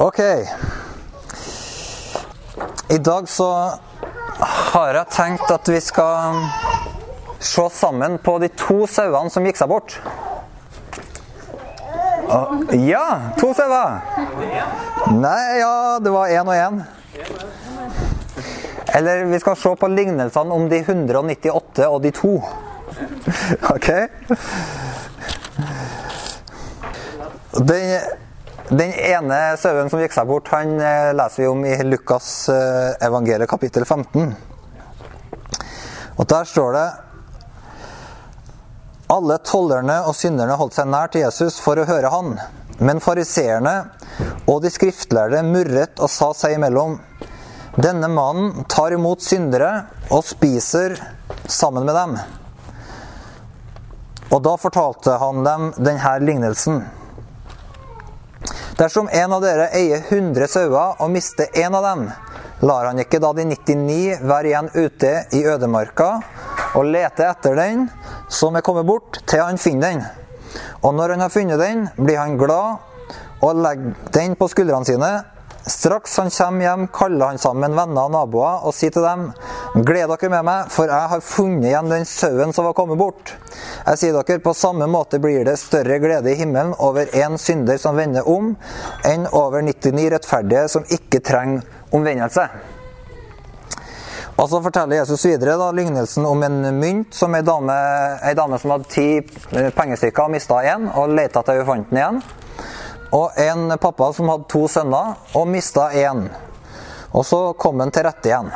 Ok. I dag så har jeg tenkt at vi skal se sammen på de to sauene som gikk seg bort. Ja, to sauer. Nei, ja, det var én og én. Eller vi skal se på lignelsene om de 198 og de to. Ok? Den, den ene sauen som gikk seg bort, han eh, leser vi om i Lukas eh, evangeliet kapittel 15. Og der står det Alle tollerne og synderne holdt seg nær til Jesus for å høre han. Men fariseerne og de skriftlærde murret og sa seg imellom Denne mannen tar imot syndere og spiser sammen med dem. Og da fortalte han dem denne lignelsen. Dersom en av dere eier 100 sauer og mister en av dem, lar han ikke da de 99 være igjen ute i ødemarka og lete etter den som er kommet bort, til han finner den. Og når han har funnet den, blir han glad og legger den på skuldrene sine. Straks han kommer hjem, kaller han sammen venner og naboer og sier til dem Gled dere med meg, for jeg har funnet igjen den sauen som var kommet bort. Jeg sier dere, på samme måte blir det større glede i himmelen over én synder som vender om, enn over 99 rettferdige som ikke trenger omvendelse. Og så forteller Jesus videre da, lignelsen om en mynt som ei dame, ei dame som hadde ti pengestykker og mista én, og leita til hun fant den igjen. Og en pappa som hadde to sønner og mista én. Og så kom han til rette igjen.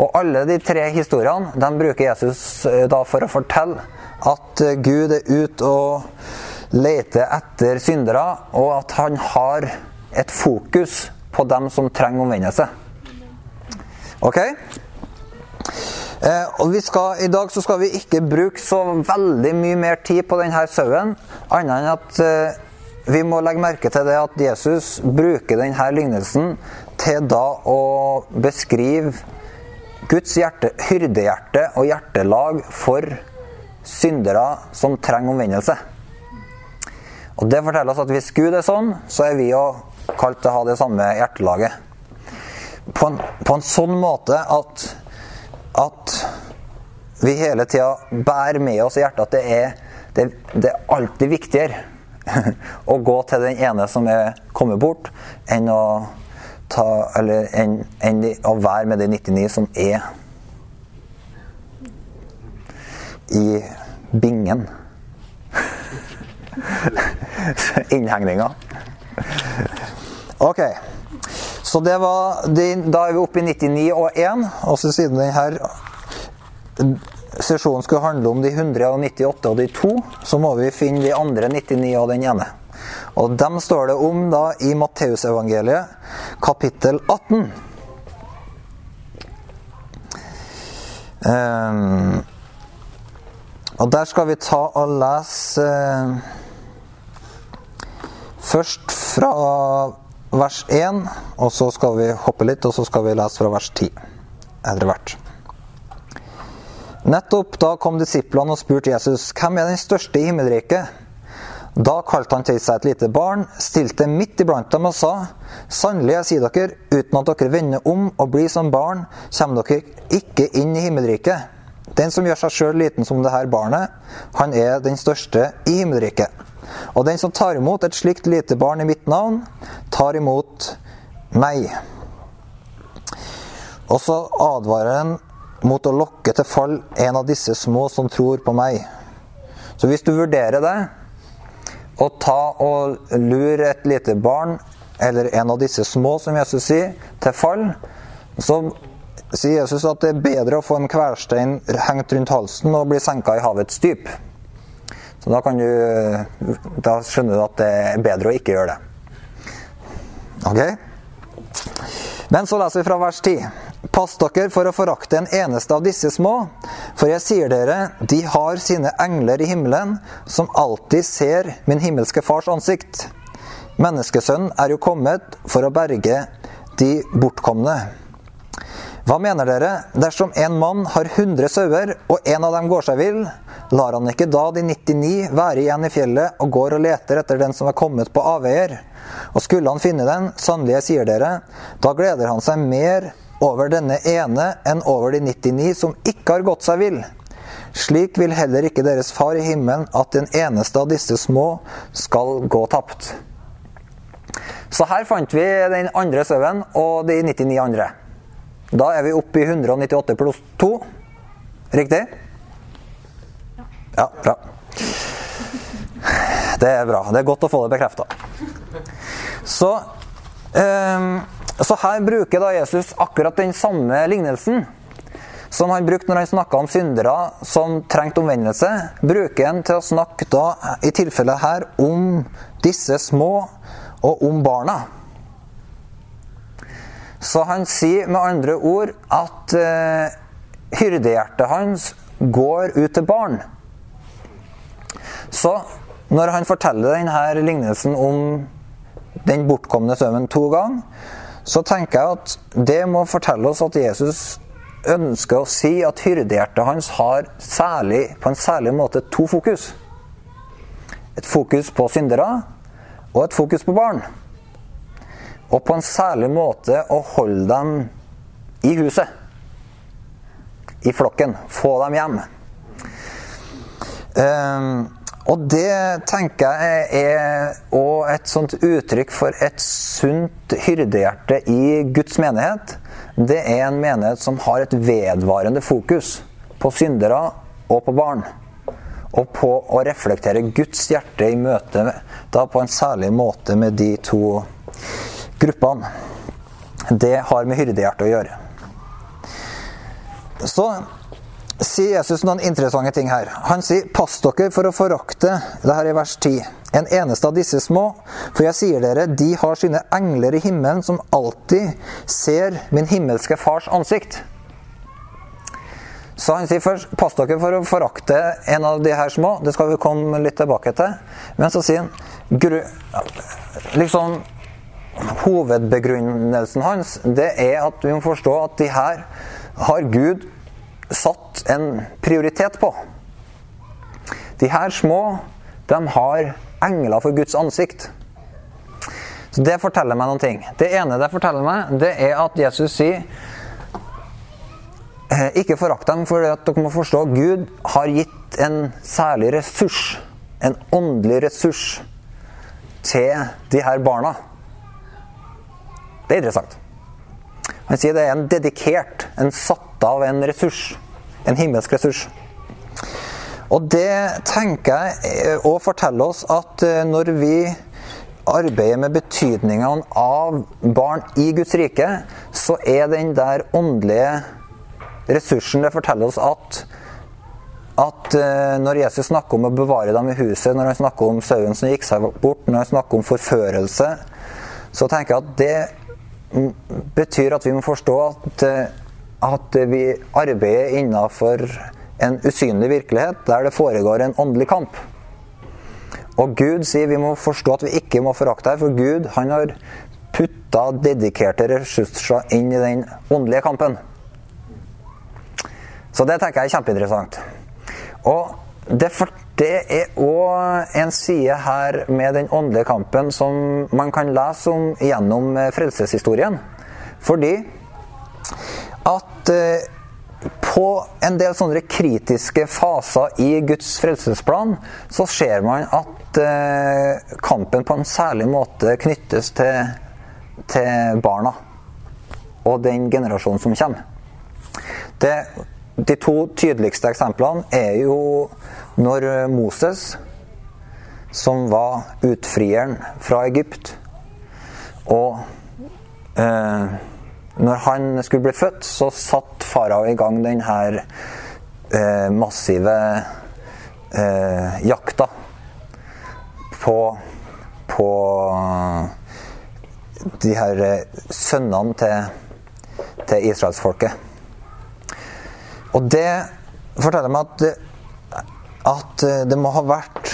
Og alle de tre historiene de bruker Jesus eh, da for å fortelle at eh, Gud er ute og leter etter syndere, og at han har et fokus på dem som trenger omvendelse. Ok? Eh, og skal, I dag så skal vi ikke bruke så veldig mye mer tid på denne sauen, annet enn at eh, vi må legge merke til det at Jesus bruker denne lignelsen til da å beskrive Guds hjerte, hyrdehjerte og hjertelag for syndere som trenger omvendelse. Og Det forteller oss at hvis Gud er sånn, så er vi jo kalt til å ha det samme hjertelaget. På en, på en sånn måte at, at vi hele tida bærer med oss i hjertet at det er, det, det er alltid viktigere å gå til den ene som er kommet bort, enn å ta, eller enn, enn å være med de 99 som er i bingen. Innhegninga. Ok. Så det var de, Da er vi oppe i 99 og 1. Og så siden denne sesjonen skulle handle om de 198 og de to, så må vi finne de andre 99 og den ene. Og dem står det om da i Matteusevangeliet, kapittel 18. Um, og der skal vi ta og lese uh, først fra vers 1, og så skal vi hoppe litt, og så skal vi lese fra vers 10 etter hvert. Nettopp da kom disiplene og spurte Jesus hvem er den største i himmelriket. Da kalte han til seg et lite barn, stilte midt iblant dem og sa:" Sannelig, jeg sier dere, uten at dere vender om og blir som barn, kommer dere ikke inn i himmelriket. Den som gjør seg sjøl liten som det her barnet, han er den største i himmelriket. Og den som tar imot et slikt lite barn i mitt navn, tar imot meg. Og så advarer han mot å lokke til fall en av disse små som tror på meg. Så hvis du vurderer det, å ta og lure et lite barn, eller en av disse små, som Jesus sier, til fall, så sier Jesus at det er bedre å få en kverstein hengt rundt halsen og bli senka i havets dyp. Så da, kan du, da skjønner du at det er bedre å ikke gjøre det. Ok? Men så leser vi fra vers 10. Pass dere for å forakte en eneste av disse små, for jeg sier dere, de har sine engler i himmelen, som alltid ser min himmelske fars ansikt. Menneskesønnen er jo kommet for å berge de bortkomne. Hva mener dere? Dersom en mann har 100 sauer, og en av dem går seg vill, lar han ikke da de 99 være igjen i fjellet og går og leter etter den som er kommet på avveier? Og skulle han finne den, sannelig jeg sier dere, da gleder han seg mer over denne ene enn over de 99 som ikke har gått seg vill. Slik vil heller ikke deres far i himmelen at den eneste av disse små skal gå tapt. Så her fant vi den andre sauen og de 99 andre. Da er vi oppe i 198 pluss 2. Riktig? Ja, bra. Det er bra. Det er godt å få det bekrefta. Så, um, så her bruker da Jesus akkurat den samme lignelsen som han brukte når han snakka om syndere som trengte omvendelse, bruker han til å snakke da, i tilfellet her om disse små og om barna. Så han sier med andre ord at eh, hyrdehjertet hans går ut til barn. Så når han forteller denne lignelsen om den bortkomne sønnen to ganger, så tenker jeg at det må fortelle oss at Jesus ønsker å si at hyrdehjertet hans har særlig, på en særlig måte to fokus. Et fokus på syndere og et fokus på barn. Og på en særlig måte å holde dem i huset. I flokken. Få dem hjem. Um, og det tenker jeg er òg et sånt uttrykk for et sunt hyrdehjerte i Guds menighet det er en menighet som har et vedvarende fokus på syndere og på barn. Og på å reflektere Guds hjerte i møte da på en særlig måte med de to gruppene. Det har med hyrdehjertet å gjøre. Så sier Jesus noen interessante ting her. Han sier 'pass dere for å forakte', det her i vers 10, 'en eneste av disse små', for jeg sier dere, de har sine engler i himmelen som alltid ser min himmelske fars ansikt. Så han sier først 'pass dere for å forakte en av de her små'. Det skal vi komme litt tilbake til. Men så sier han liksom Hovedbegrunnelsen hans det er at vi må forstå at de her har Gud satt en prioritet på. De her små, de har engler for Guds ansikt. Så Det forteller meg noen ting. Det ene det forteller meg, det er at Jesus sier eh, ikke forakt dem, for at dere må forstå Gud har gitt en særlig ressurs, en åndelig ressurs, til de her barna. Det er interessant. Han sier det er en dedikert, en satt av en ressurs. En himmelsk ressurs. Og det tenker jeg òg forteller oss at eh, når vi arbeider med betydningene av barn i Guds rike, så er den der åndelige ressursen Det forteller oss at at eh, når Jesus snakker om å bevare dem i huset, når han snakker om sauen som gikk seg bort, når han snakker om forførelse, så tenker jeg at det betyr at vi må forstå at, eh, at vi arbeider innenfor en usynlig virkelighet der det foregår en åndelig kamp. Og Gud sier vi må forstå at vi ikke må forakte her, for Gud han har putta dedikerte ressurser inn i den åndelige kampen. Så det tenker jeg er kjempeinteressant. Og det, det er òg en side her med den åndelige kampen som man kan lese om gjennom eh, frelseshistorien. Fordi at eh, på en del sånne kritiske faser i Guds frelsesplan så ser man at eh, kampen på en særlig måte knyttes til, til barna og den generasjonen som kommer. Det, de to tydeligste eksemplene er jo når Moses, som var utfrieren fra Egypt, og eh, når han skulle bli født, så satt farao i gang denne eh, massive eh, jakta på, på de her eh, sønnene til, til israelsfolket. Og det forteller meg at, at det må ha vært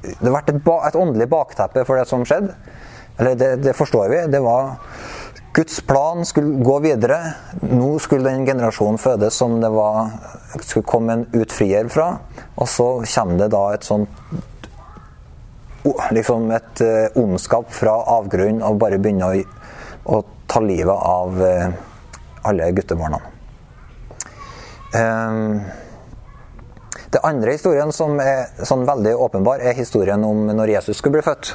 det har vært et, et åndelig bakteppe for det som skjedde. Eller det, det forstår vi. Det var Guds plan skulle gå videre. Nå skulle den generasjonen fødes som det var, skulle komme en utfrier fra. Og så kommer det da et sånt Liksom et uh, ondskap fra avgrunnen og bare begynner å, å ta livet av uh, alle guttebarna. Um, det andre historien som er sånn veldig åpenbar, er historien om når Jesus skulle bli født.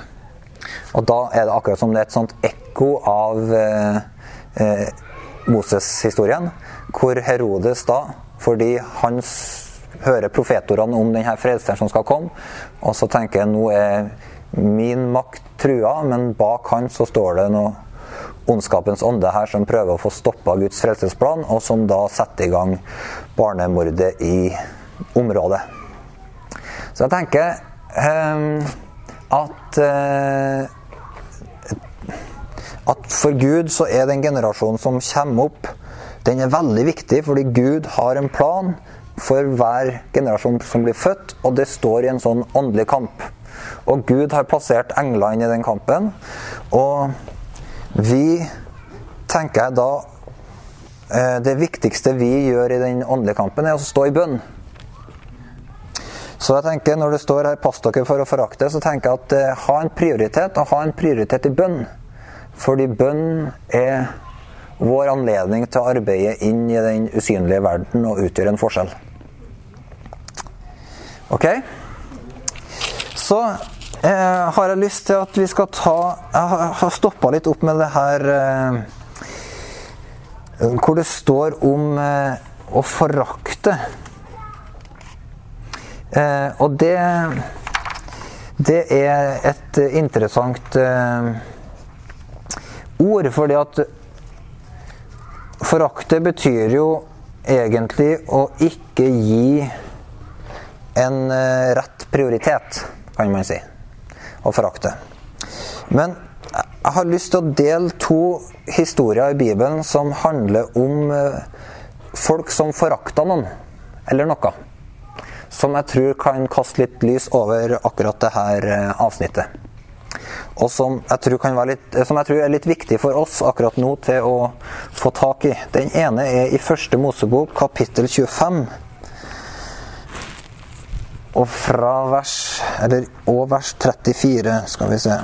Og da er det akkurat som det er et sånt ekko av eh, eh, Moses-historien, hvor Herodes da, fordi han hører profetordene om denne frelseren som skal komme, og så tenker jeg nå er min makt trua, men bak han så står det noe ondskapens ånde her som prøver å få stoppa Guds frelsesplan, og som da setter i gang barnemordet i området. Så jeg tenker eh, at eh, at for Gud så er den generasjonen som kommer opp, den er veldig viktig fordi Gud har en plan for hver generasjon som blir født, og det står i en sånn åndelig kamp. Og Gud har plassert engler inn i den kampen, og vi, tenker jeg da eh, Det viktigste vi gjør i den åndelige kampen, er å stå i bønn. Så jeg tenker når det står her 'pass dere for å forakte', så tenker jeg at eh, ha en prioritet, og ha en prioritet i bønn. Fordi bønn er vår anledning til å arbeide inn i den usynlige verden og utgjøre en forskjell. Ok? Så eh, har jeg lyst til at vi skal ta Jeg har stoppa litt opp med det her eh, Hvor det står om eh, å forakte. Eh, og det Det er et interessant eh, ord, fordi at forakte betyr jo egentlig å ikke gi en eh, rett prioritet, kan man si. Å forakte. Men jeg har lyst til å dele to historier i Bibelen som handler om folk som forakta noen, eller noe som jeg tror kan kaste litt lys over akkurat det her eh, avsnittet. Og som jeg, litt, som jeg tror er litt viktig for oss akkurat nå til å få tak i. Den ene er i første Mosebok, kapittel 25. Og fra vers Eller og vers 34, skal vi se.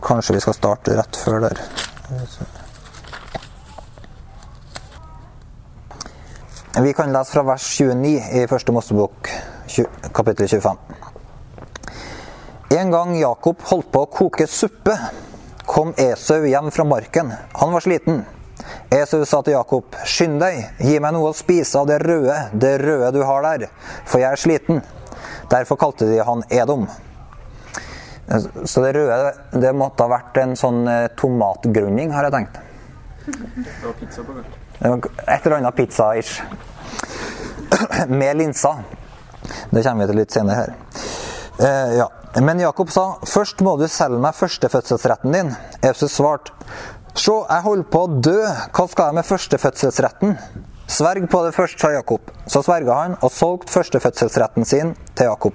Kanskje vi skal starte rett før der. Vi kan lese fra vers 29 i første Mosebok, kapittel 25. En gang Jakob holdt på å koke suppe, kom Esau hjem fra marken. Han var sliten. Esau sa til Jakob, 'Skynd deg, gi meg noe å spise av det røde, det røde du har der, for jeg er sliten.' Derfor kalte de han Edom. Så det røde det måtte ha vært en sånn eh, tomatgrunning, har jeg tenkt. Det var pizza på gang. Et eller annet pizza-ish. Med linser. Det kommer vi til litt senere her. Eh, ja. Men Jakob sa først må du selge meg førstefødselsretten din. Jesus svarte Se, jeg holder på å dø. Hva skal jeg med førstefødselsretten? Sverg på det først, sa Jakob. Så sverga han og solgte førstefødselsretten sin til Jakob.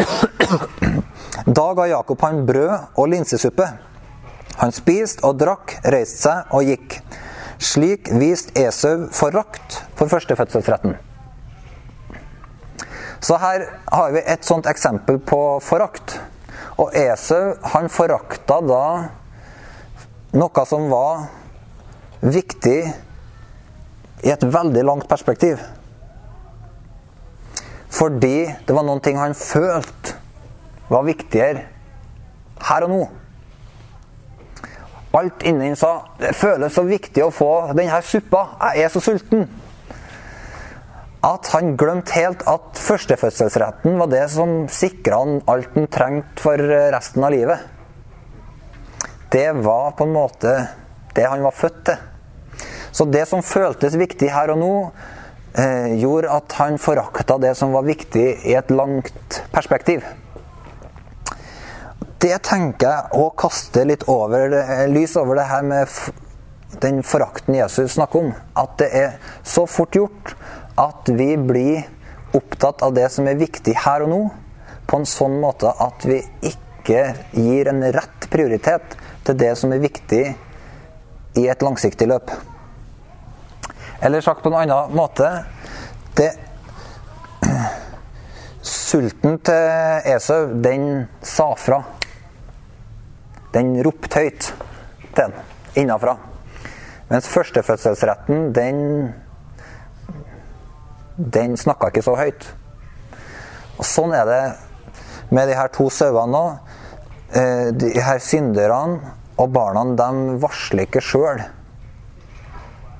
Da ga Jakob han brød og linsesuppe. Han spiste og drakk, reiste seg og gikk. Slik viste Esau forakt for førstefødselsretten. Så her har vi et sånt eksempel på forakt. Og Esau han forakta da noe som var viktig i et veldig langt perspektiv. Fordi det var noen ting han følte var viktigere her og nå. Alt inni sa det føles så viktig å få denne suppa. Jeg er så sulten. At han glemte helt at førstefødselsretten var det som sikra han alt han trengte for resten av livet. Det var på en måte det han var født til. Så det som føltes viktig her og nå, eh, gjorde at han forakta det som var viktig i et langt perspektiv det tenker jeg å kaste litt over, lys over det her med den forakten Jesus snakker om. At det er så fort gjort at vi blir opptatt av det som er viktig her og nå, på en sånn måte at vi ikke gir en rett prioritet til det som er viktig i et langsiktig løp. Eller sagt på en annen måte det, Sulten til Esau, den sa fra. Den ropte høyt til den innafra. Mens førstefødselsretten, den den snakka ikke så høyt. Og Sånn er det med de her to sauene nå. Eh, de her synderne og barna de varsler ikke sjøl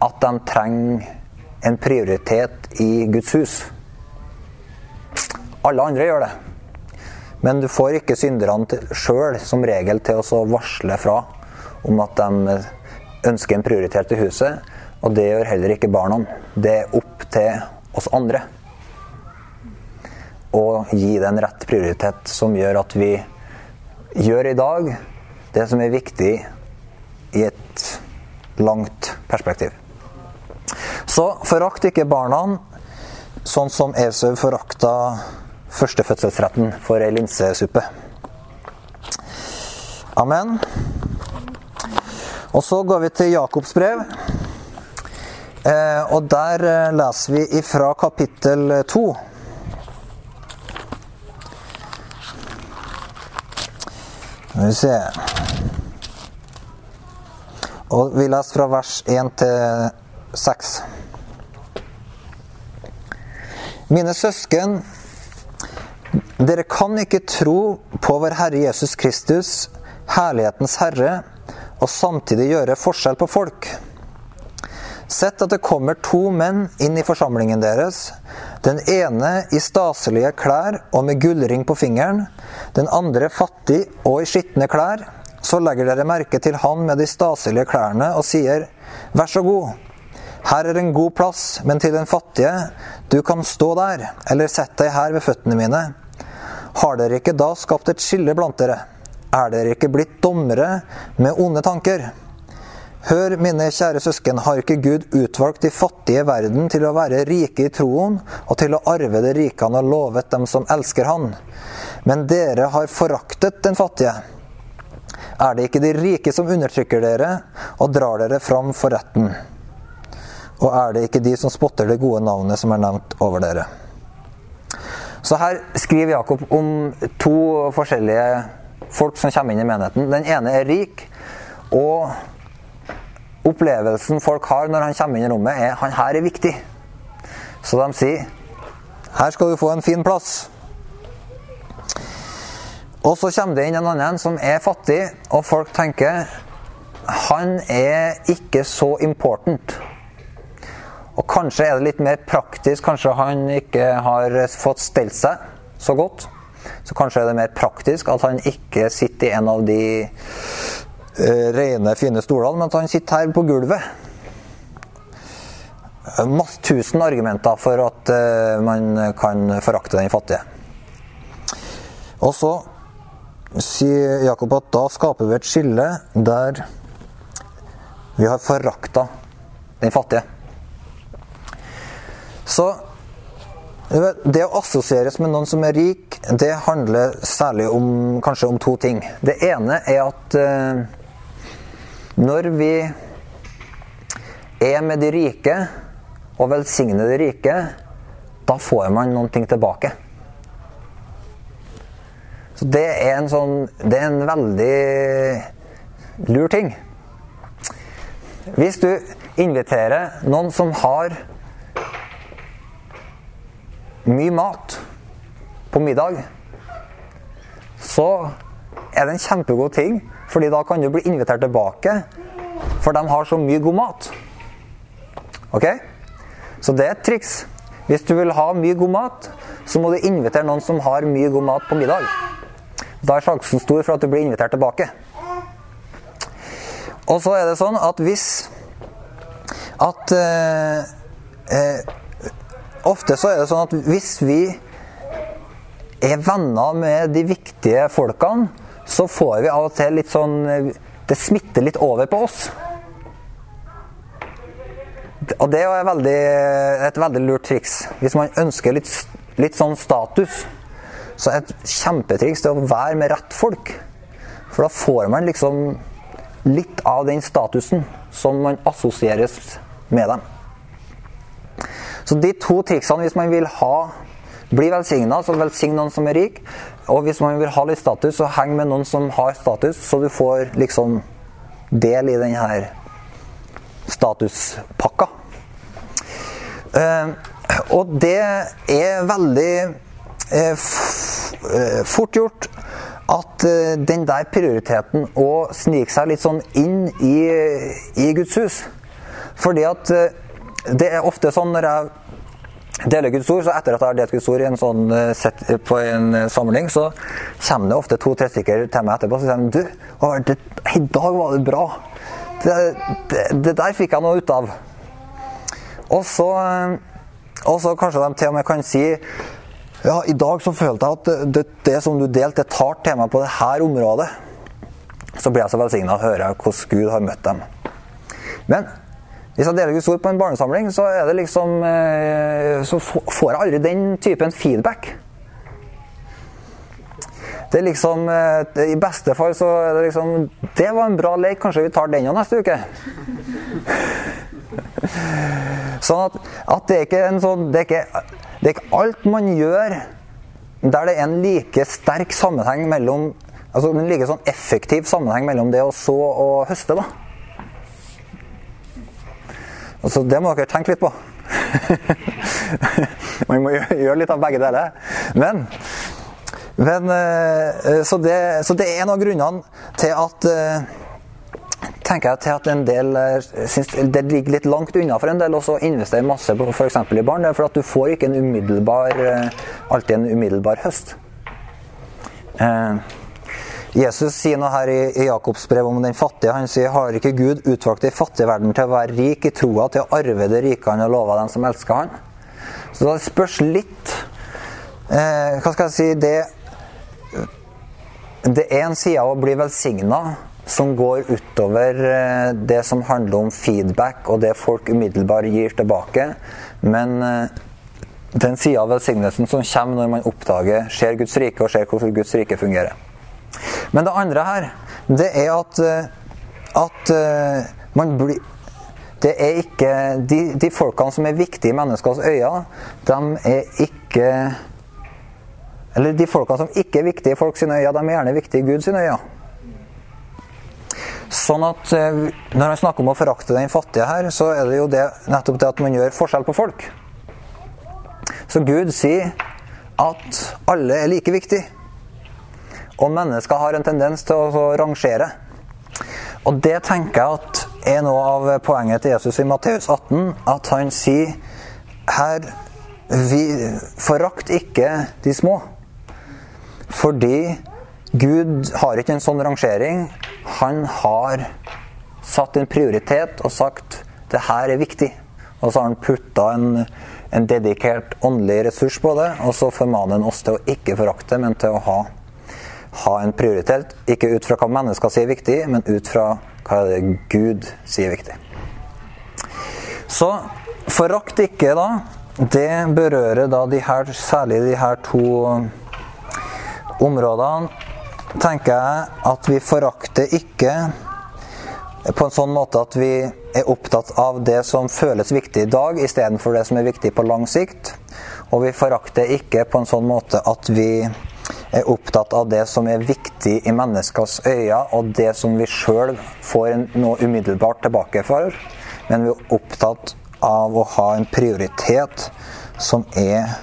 at de trenger en prioritet i Guds hus. Alle andre gjør det. Men du får ikke synderne sjøl som regel til å varsle fra om at de ønsker en prioritet til huset. Og det gjør heller ikke barna. Det er opp til oss andre å gi det en rett prioritet som gjør at vi gjør i dag det som er viktig i et langt perspektiv. Så forakt ikke barna sånn som Esau forakta førstefødselsretten for ei linsesuppe. Amen. Og så går vi til Jakobs brev. Eh, og der eh, leser vi ifra kapittel to. Skal vi se Og vi leser fra vers 1 til 6. Mine søsken, dere kan ikke tro på vår Herre Jesus Kristus, herlighetens Herre, og samtidig gjøre forskjell på folk. Sett at det kommer to menn inn i forsamlingen deres. Den ene i staselige klær og med gullring på fingeren. Den andre fattig og i skitne klær. Så legger dere merke til han med de staselige klærne og sier, Vær så god, her er en god plass, men til den fattige, du kan stå der, eller sett deg her ved føttene mine. Har dere ikke da skapt et skille blant dere? Er dere ikke blitt dommere med onde tanker? Hør, mine kjære søsken, har ikke Gud utvalgt de fattige i verden til å være rike i troen og til å arve det rike han har lovet dem som elsker han? Men dere har foraktet den fattige. Er det ikke de rike som undertrykker dere og drar dere fram for retten? Og er det ikke de som spotter det gode navnet som er nevnt over dere? Så her skriver Jakob om to forskjellige folk som kommer inn i menigheten. Den ene er rik. og opplevelsen folk har når han kommer inn i rommet, er han her er viktig. Så de sier her skal du få en fin plass. Og så kommer det inn en annen som er fattig, og folk tenker han er ikke så important. Og kanskje er det litt mer praktisk, kanskje han ikke har fått stelt seg så godt. Så kanskje er det mer praktisk at han ikke sitter i en av de uh, rene, fine stolene, men at han sitter her på gulvet. Masse tusen argumenter for at uh, man kan forakte den fattige. Og så sier Jakob at da skaper vi et skille der vi har forakta den fattige. Så det å assosieres med noen som er rik, det handler særlig om, kanskje om to ting. Det ene er at uh, når vi er med de rike og velsigner de rike, da får man noen ting tilbake. Så det er en sånn Det er en veldig lur ting. Hvis du inviterer noen som har mye mat på middag, så er det en kjempegod ting fordi da kan du bli invitert tilbake, for de har så mye god mat. Ok? Så det er et triks. Hvis du vil ha mye god mat, så må du invitere noen som har mye god mat på middag. Da er sjansen stor for at du blir invitert tilbake. Og så er det sånn at hvis At eh, eh, Ofte så er det sånn at hvis vi er venner med de viktige folkene, så får vi av og til litt sånn Det smitter litt over på oss. Og det er veldig, et veldig lurt triks. Hvis man ønsker litt, litt sånn status, så er et kjempetriks det å være med rett folk. For da får man liksom litt av den statusen som man assosieres med dem. Så de to triksene hvis man vil ha bli velsigna, så velsign noen som er rik. Og hvis man vil ha litt status, så heng med noen som har status, så du får liksom del i denne statuspakka. Eh, og det er veldig eh, fort gjort at eh, den der prioriteten å snike seg litt sånn inn i, i Guds hus. Fordi at det er ofte sånn når jeg deler Guds ord, så etter at jeg har delt Guds ord i en sånn eh, set, på en eh, samling, så kommer det ofte to-tre stykker til meg etterpå og sier du, det, i dag var det bra. Det, det, det, der fikk jeg noe ut av. Og så, eh, og så kanskje de til og med kan si ja, i dag så følte jeg at det, det som du delte, det tar til meg på det her området. Så blir jeg så velsigna å høre hvordan Gud har møtt dem. Men hvis jeg deler Guds ord på en barnesamling, så, liksom, eh, så får jeg aldri den typen feedback. Det er liksom eh, I beste fall så er det liksom Det var en bra lek, kanskje vi tar den òg neste uke? sånn at, at, det er ikke en sånn det er ikke, det er ikke alt man gjør der det er en like sterk sammenheng mellom altså en like sånn effektiv sammenheng mellom det å så og høste. da. Altså, det må dere tenke litt på. Man må gjøre litt av begge deler. Men, men eh, så, det, så, det, er en av grunnene til at eh, tenker jeg til at en del eh, syns det ligger litt langt unna for en del å investere masse på f.eks. i barn. For at du får ikke en umiddelbar, alltid en umiddelbar høst. Jesus sier noe her i, Jakobs brev om den fattige. Han sier har ikke Gud utvalgt den fattige verden til å være rik i troa, til å arve det rike han har lova dem som elsker han? Så det spørs litt eh, Hva skal jeg si Det, det er en side av å bli velsigna som går utover eh, det som handler om feedback og det folk umiddelbart gir tilbake. Men eh, den sida av velsignelsen som kommer når man oppdager, ser Guds rike og ser hvordan Guds rike fungerer. Men det andre her, det er at, eh, at eh, man blir det er ikke de, de, folkene som er viktige i menneskers øyne, de er ikke Eller de folkene som ikke er viktige i folks øyne, de er gjerne viktige i Guds øyne. Sånn at eh, Når han snakker om å forakte den fattige her, så er det jo det, nettopp det at man gjør forskjell på folk. Så Gud sier at alle er like viktige. Og mennesker har en tendens til å rangere. Og det tenker jeg at er noe av poenget til Jesus i Matteus 18. At han sier her vi Forakt ikke de små. Fordi Gud har ikke en sånn rangering. Han har satt en prioritet og sagt det her er viktig. Og så har han putta en, en dedikert åndelig ressurs på det, og så formaner han oss til å ikke forakte, men til å ha ha en prioritet. Ikke ut fra hva mennesker sier viktig, men ut fra hva det Gud sier viktig. Så forakt ikke, da. Det berører da de her, særlig de her to områdene. Tenker jeg at vi forakter ikke på en sånn måte at vi er opptatt av det som føles viktig i dag, istedenfor det som er viktig på lang sikt. Og vi forakter ikke på en sånn måte at vi er opptatt av det som er viktig i menneskers øyne, og det som vi sjøl får noe umiddelbart tilbake for. Men vi er opptatt av å ha en prioritet som er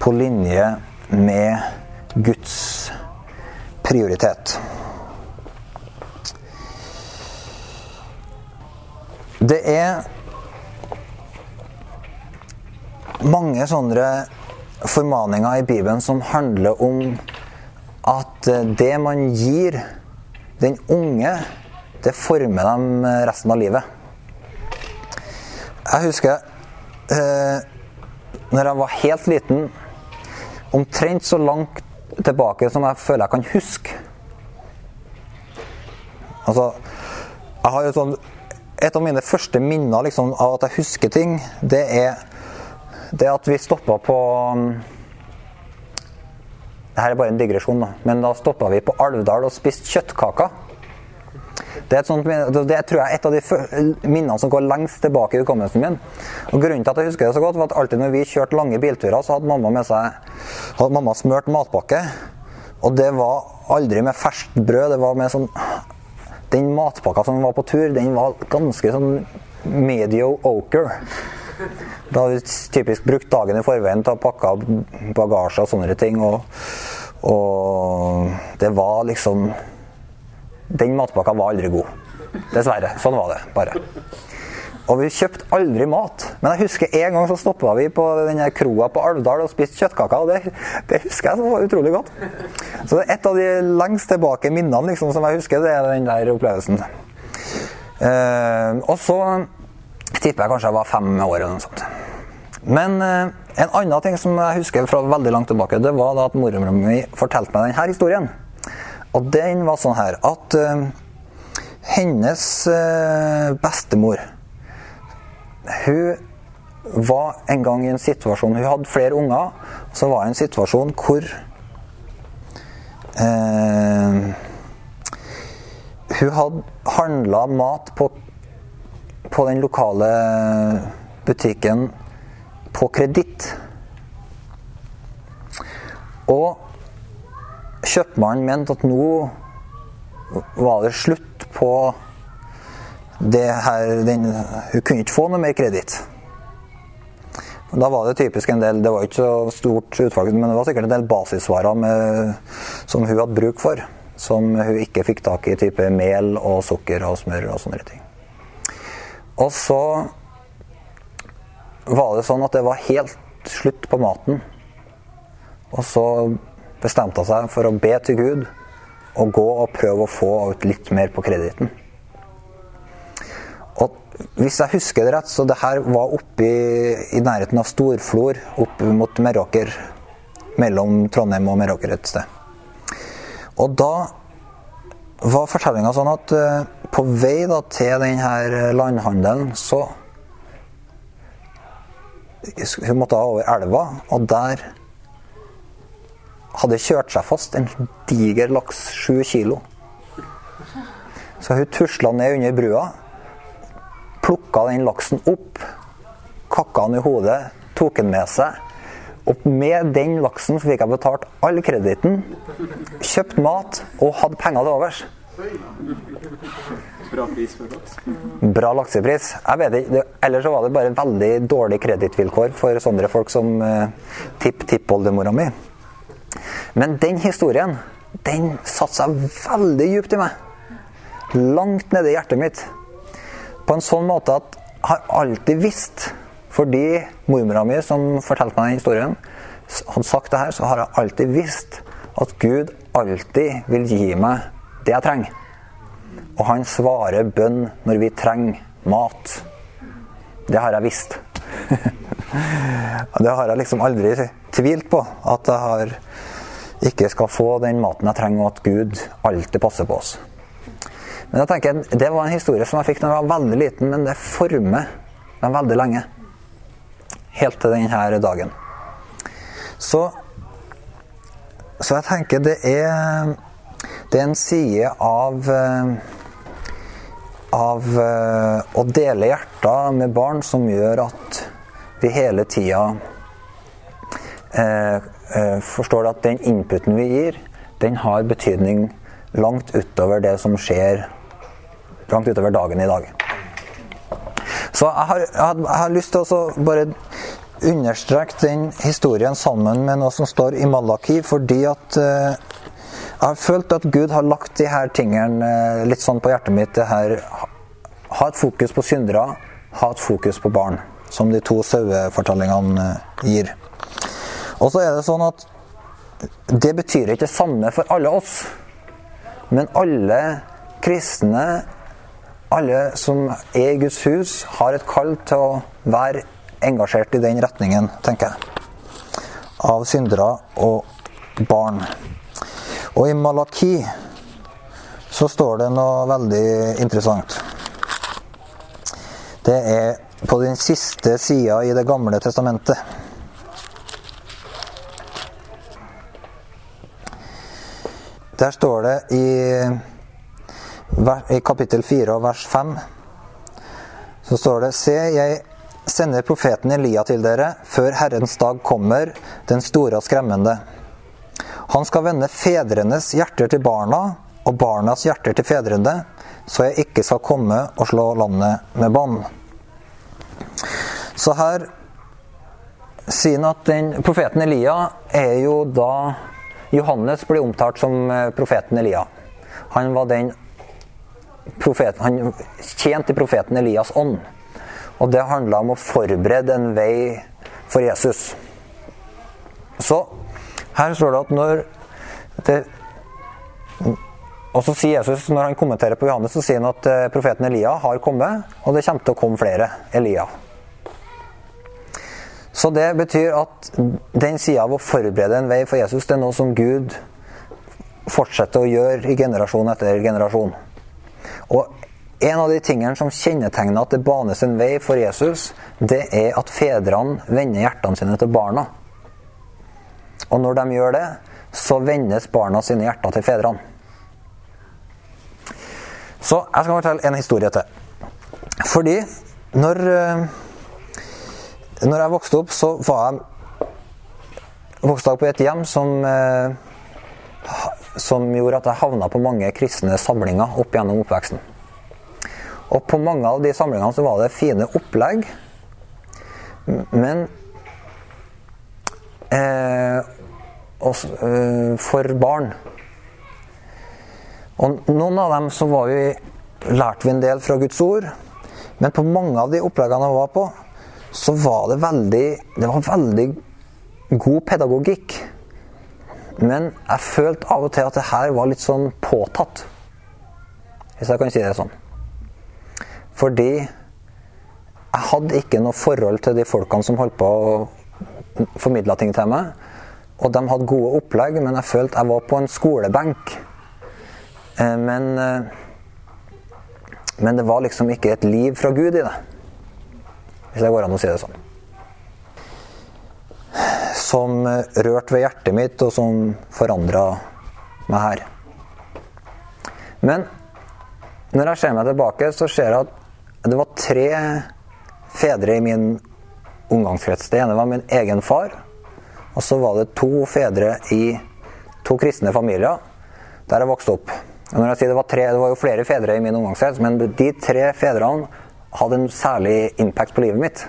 på linje med Guds prioritet. Det er mange sånne formaninger i Bibelen som handler om at eh, det man gir den unge, det former dem eh, resten av livet. Jeg husker eh, når jeg var helt liten, omtrent så langt tilbake som jeg føler jeg kan huske. Altså, jeg har jo sånn Et av mine første minner liksom, av at jeg husker ting, det er det at vi stoppa på um, Dette er bare en digresjon, da. Men da stoppa vi på Alvdal og spiste kjøttkaker. Det, er sånt, det er, tror jeg et av de minnene som går lengst tilbake i hukommelsen min. Og Grunnen til at jeg husker det så godt, var at alltid når vi kjørte lange bilturer, så hadde mamma med seg hadde mamma smurt matpakke. Og det var aldri med ferskt brød, det var med sånn Den matpakka som var på tur, den var ganske sånn mediocre. Da har vi typisk brukt dagen i forveien til å pakke bagasje og sånne ting. Og, og det var liksom Den matpakka var aldri god. Dessverre. Sånn var det bare. Og vi kjøpte aldri mat. Men jeg husker en gang så stoppa vi på denne kroa på Alvdal og spiste kjøttkaker. Og det, det husker jeg var utrolig godt. Så det er et av de lengst tilbake minnene liksom, som jeg husker, det er den der opplevelsen. Eh, og så tipper jeg kanskje jeg var fem år eller noe sånt. Men eh, en annen ting som jeg husker fra veldig langt tilbake, det var da at mormora mi fortalte meg denne historien. Og den var sånn her at eh, hennes eh, bestemor Hun var en gang i en situasjon Hun hadde flere unger. Så var det en situasjon hvor eh, Hun hadde handla mat på, på den lokale butikken på kreditt. Og kjøpmannen mente at nå var det slutt på det her den, Hun kunne ikke få noe mer kreditt. Da var det typisk en del Det var ikke så stort utvalg, men det var sikkert en del basisvarer med, som hun hadde bruk for. Som hun ikke fikk tak i, type mel og sukker og smør og sånne ting. Og så var det sånn at det var helt slutt på maten. Og så bestemte hun seg for å be til Gud og gå og prøve å få ut litt mer på kreditten. Og hvis jeg husker det rett, så det her var oppe i, nærheten av Storflor, opp mot Meråker. Mellom Trondheim og Meråker et sted. Og da var fortellinga sånn at eh, på vei da til denne landhandelen, så Hun måtte over elva, og der hadde kjørt seg fast en diger laks, sju kilo. Så hun tusla ned under brua, plukka den laksen opp, kakka den i hodet, tok den med seg. Og med den laksen fikk jeg betalt all kreditten, kjøpt mat og hadde penger til overs. Bra pris for laks. Bra laksepris. Jeg vet ikke, Ellers så var det bare veldig dårlige kredittvilkår for sånne folk som uh, tipp-tippoldemora mi. Men den historien, den satte seg veldig djupt i meg. Langt nede i hjertet mitt. På en sånn måte at jeg har alltid visst, fordi mormora mi som fortalte meg den historien, hadde sagt det her, så har jeg alltid visst at Gud alltid vil gi meg det jeg trenger. Og han svarer bønn når vi trenger mat. Det har jeg visst. Det har jeg liksom aldri tvilt på. At jeg har ikke skal få den maten jeg trenger, og at Gud alltid passer på oss. Men jeg tenker, Det var en historie som jeg fikk da jeg var veldig liten, men det former meg veldig lenge. Helt til denne dagen. Så, så jeg tenker det er, det er en side av eh, av eh, å dele hjerter med barn som gjør at vi hele tida eh, forstår at den inputen vi gir, den har betydning langt utover det som skjer langt utover dagen i dag. Så jeg har, jeg har, lyst til å bare understreke den historien sammen med noe som står i Malaki, fordi at jeg har følt at Gud har lagt de her tingene eh, litt sånn på hjertet mitt. Det her, ha- et fokus på syndere, ha et fokus på barn. Som de to sauefortellingene eh, gir. Og så er det sånn at det betyr ikke det samme for alle oss. Men alle kristne, alle som er i Guds hus, har et kall til å være engasjert i den retningen, tenker jeg. Av syndere og barn. Og i Malaki så står det noe veldig interessant. Det er på den siste sida i Det gamle testamentet. Der står det i i kapittel 4 og vers 5 så står det Se, jeg sender profeten Elia til dere før Herrens dag kommer, den store og skremmende. Han skal vende fedrenes hjerter til barna og barnas hjerter til fedrene, så jeg ikke skal komme og slå landet med bånd. Så her sier han at den profeten Elia er jo da Johannes blir omtalt som eh, profeten Elia. Han var den profeten, han tjente profeten Elias ånd. Og det handla om å forberede en vei for Jesus. Så her står det at når det og så sier Jesus, Når han kommenterer på Johannes, så sier han at eh, profeten Elia har kommet, og det kommer til å komme flere Elia. Så det betyr at den sida av å forberede en vei for Jesus, det er noe som Gud fortsetter å gjøre i generasjon etter generasjon. Og en av de tingene som kjennetegner at det banes en vei for Jesus, det er at fedrene vender hjertene sine til barna. Og når de gjør det, så vendes barna sine hjerter til fedrene. Så jeg skal fortelle en historie til. Fordi når, eh, når jeg vokste opp, så var jeg vokste opp i et hjem som, eh, som gjorde at jeg havna på mange kristne samlinger opp gjennom oppveksten. Og på mange av de samlingene så var det fine opplegg, men for barn. Og noen av dem så var vi, lærte vi en del fra Guds ord, men på mange av de oppleggene jeg var på, så var det veldig, det var veldig god pedagogikk. Men jeg følte av og til at det her var litt sånn påtatt. Hvis jeg kan si det sånn. Fordi jeg hadde ikke noe forhold til de folkene som holdt på å formidle ting til meg. Og de hadde gode opplegg, men jeg følte jeg var på en skolebenk. Eh, men, eh, men det var liksom ikke et liv fra Gud i det. Hvis det går an å si det sånn. Som eh, rørte ved hjertet mitt, og som forandra meg her. Men når jeg ser meg tilbake, så ser jeg at det var tre fedre i min omgangskrets. Det ene var min egen far. Og så var det to fedre i to kristne familier der jeg vokste opp. Og når jeg sier Det var tre, det var jo flere fedre i min omgangskrets, men de tre fedrene hadde en særlig impact på livet mitt.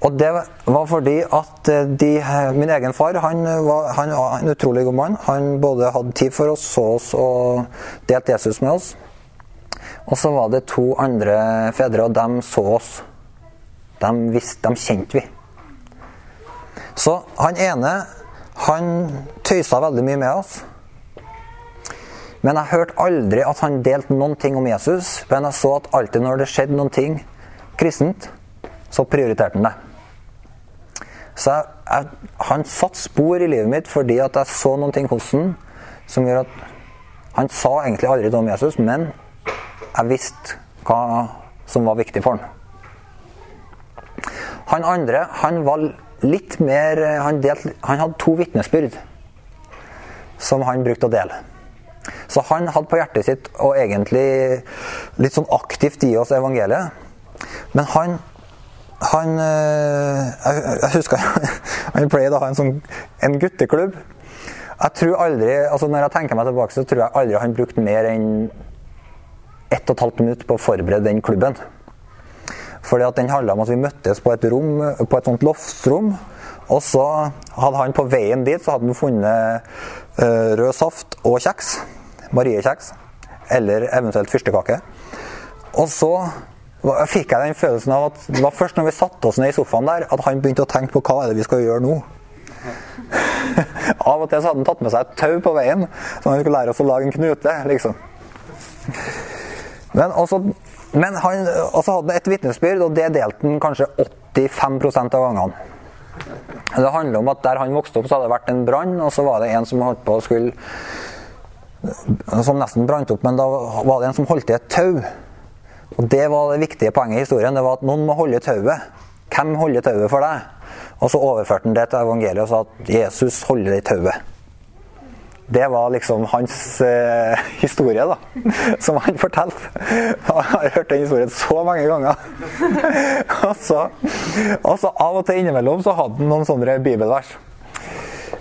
Og det var fordi at de, min egen far han var, han en utrolig god mann. Han både hadde tid for oss, så oss og delte Jesus med oss. Og så var det to andre fedre, og de så oss. De, visste, de kjente vi. Så han ene han tøysa veldig mye med oss. Men jeg hørte aldri at han delte noen ting om Jesus. Men jeg så at alltid når det skjedde noen ting kristent, så prioriterte han det. Så jeg, jeg, han satte spor i livet mitt fordi at jeg så noen ting hos han som gjør at Han sa egentlig aldri noe om Jesus, men jeg visste hva som var viktig for han. Han andre han var litt mer Han, delt, han hadde to vitnesbyrd som han brukte å dele. Så han hadde på hjertet sitt og egentlig litt sånn aktivt gi oss evangeliet. Men han han jeg, jeg husker han pleide å ha en sånn en gutteklubb. Jeg tror aldri, altså Når jeg tenker meg tilbake, så tror jeg aldri han brukte mer enn ett og et halvt minutt på å forberede den klubben. Fordi at Den handla om at vi møttes på et rom, på et sånt loftsrom. Og så hadde han på veien dit så hadde han funnet uh, rød saft og kjeks. Mariekjeks. Eller eventuelt fyrstekake. Og så fikk jeg den følelsen av at det var først når vi satte oss ned i sofaen der, at han begynte å tenke på hva er det vi skal gjøre nå. av og til så hadde han tatt med seg et tau på veien, så han skulle lære oss å lage en knute. liksom. Men også, men han altså hadde et vitnesbyrd, og det delte han kanskje 85% av gangene. Det handler om at Der han vokste opp, så hadde det vært en brann, og så var det en som holdt på å skulle Som nesten brant opp, men da var det en som holdt i et tau. Og Det var det viktige poenget i historien. det var at Noen må holde tauet. Hvem holder tauet for deg? Og så overførte han det til evangeliet og sa at Jesus holder det i tauet. Det var liksom hans eh, historie, da. Som han fortalte. Jeg har hørt den historien så mange ganger. og, så, og så av og til innimellom så hadde han noen sånne bibelvers.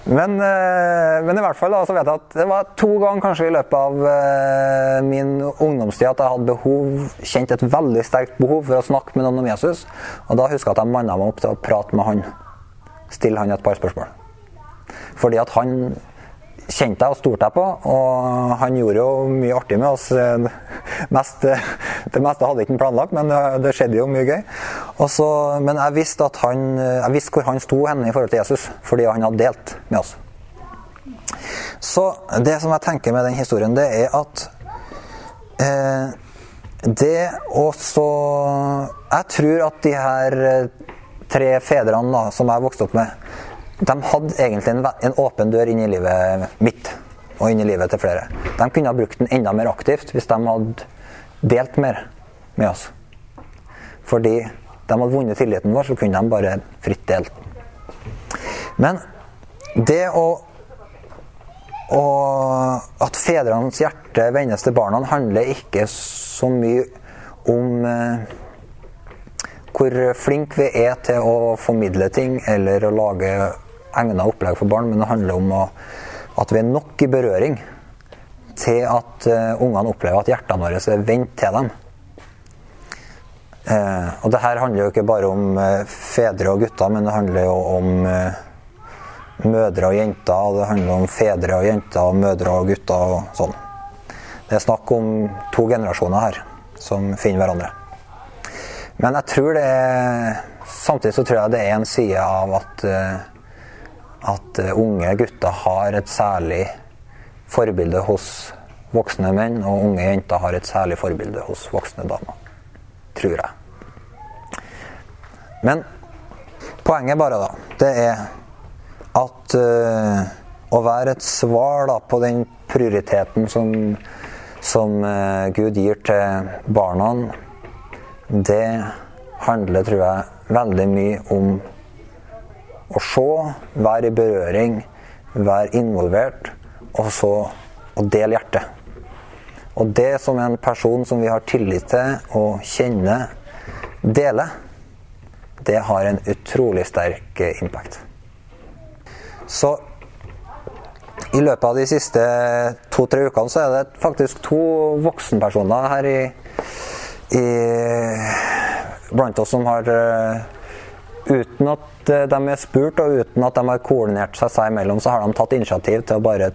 Men, eh, men, i hvert fall da, så vet jeg at det var to ganger kanskje i løpet av eh, min ungdomstid at jeg hadde behov, kjent et veldig sterkt behov for å snakke med noen om Jesus. Og da husker jeg at jeg manna meg opp til å prate med han. Stille han et par spørsmål. Fordi at han kjente jeg og stolte jeg på, og han gjorde jo mye artig med oss. Mest, det meste hadde ikke han planlagt, men det skjedde jo mye gøy. Også, men jeg visste, at han, jeg visste hvor han sto henne i forhold til Jesus, fordi han hadde delt med oss. Så det som jeg tenker med den historien, det er at eh, det også Jeg tror at de her tre fedrene da, som jeg vokste opp med, de hadde egentlig en, en, åpen dør inn i livet mitt og inn i livet til flere. De kunne ha brukt den enda mer aktivt hvis de hadde delt mer med oss. Fordi de hadde vunnet tilliten vår, så kunne de bare fritt delt. Men det å og at fedrenes hjerte vendes til barna, handler ikke så mye om eh, hvor flinke vi er til å formidle ting eller å lage egna opplegg for barn, men det handler om å, at vi er nok i berøring til at uh, ungene opplever at hjertene våre er vendt til dem. Uh, og det her handler jo ikke bare om uh, fedre og gutter, men det handler jo om mødre og jenter. Og det handler om fedre og jenter, og mødre og gutter og sånn. Det er snakk om to generasjoner her som finner hverandre. Men jeg tror det er Samtidig så tror jeg det er en side av at at eh, unge gutter har et særlig forbilde hos voksne menn, og unge jenter har et særlig forbilde hos voksne damer. Tror jeg. Men poenget bare, da, det er at uh, å være et svar da, på den prioriteten som, som uh, Gud gir til barna, det handler, tror jeg, veldig mye om å se, være i berøring, være involvert, og så å dele hjertet. Og det som en person som vi har tillit til og kjenner, deler, det har en utrolig sterk impact. Så i løpet av de siste to-tre ukene så er det faktisk to voksenpersoner her i, i blant oss som har eh, uten at eh, de er spurt og uten at de har koordinert seg seg imellom, så har de tatt initiativ til å bare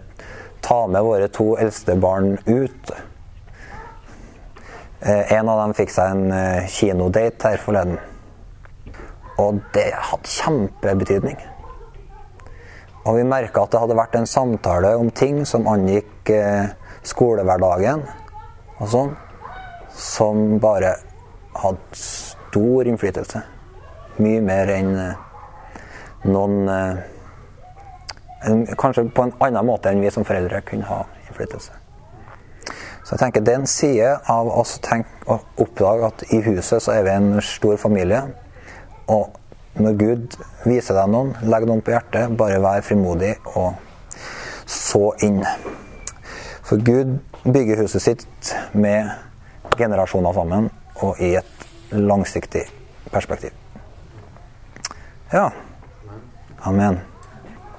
ta med våre to eldste barn ut. Eh, en av dem fikk seg en eh, kinodate her forleden. Og det hadde kjempebetydning. Og vi merka at det hadde vært en samtale om ting som angikk skolehverdagen og sånn, som bare hadde stor innflytelse. Mye mer enn eh, noen eh, Kanskje på en annen måte enn vi som foreldre kunne ha innflytelse. Så jeg tenker det er en side av oss å oppdage at i huset så er vi en stor familie. Og når Gud viser deg noen, legg noen på hjertet, bare vær frimodig og så inn. For Gud bygger huset sitt med generasjoner sammen og i et langsiktig perspektiv. Ja. Amen.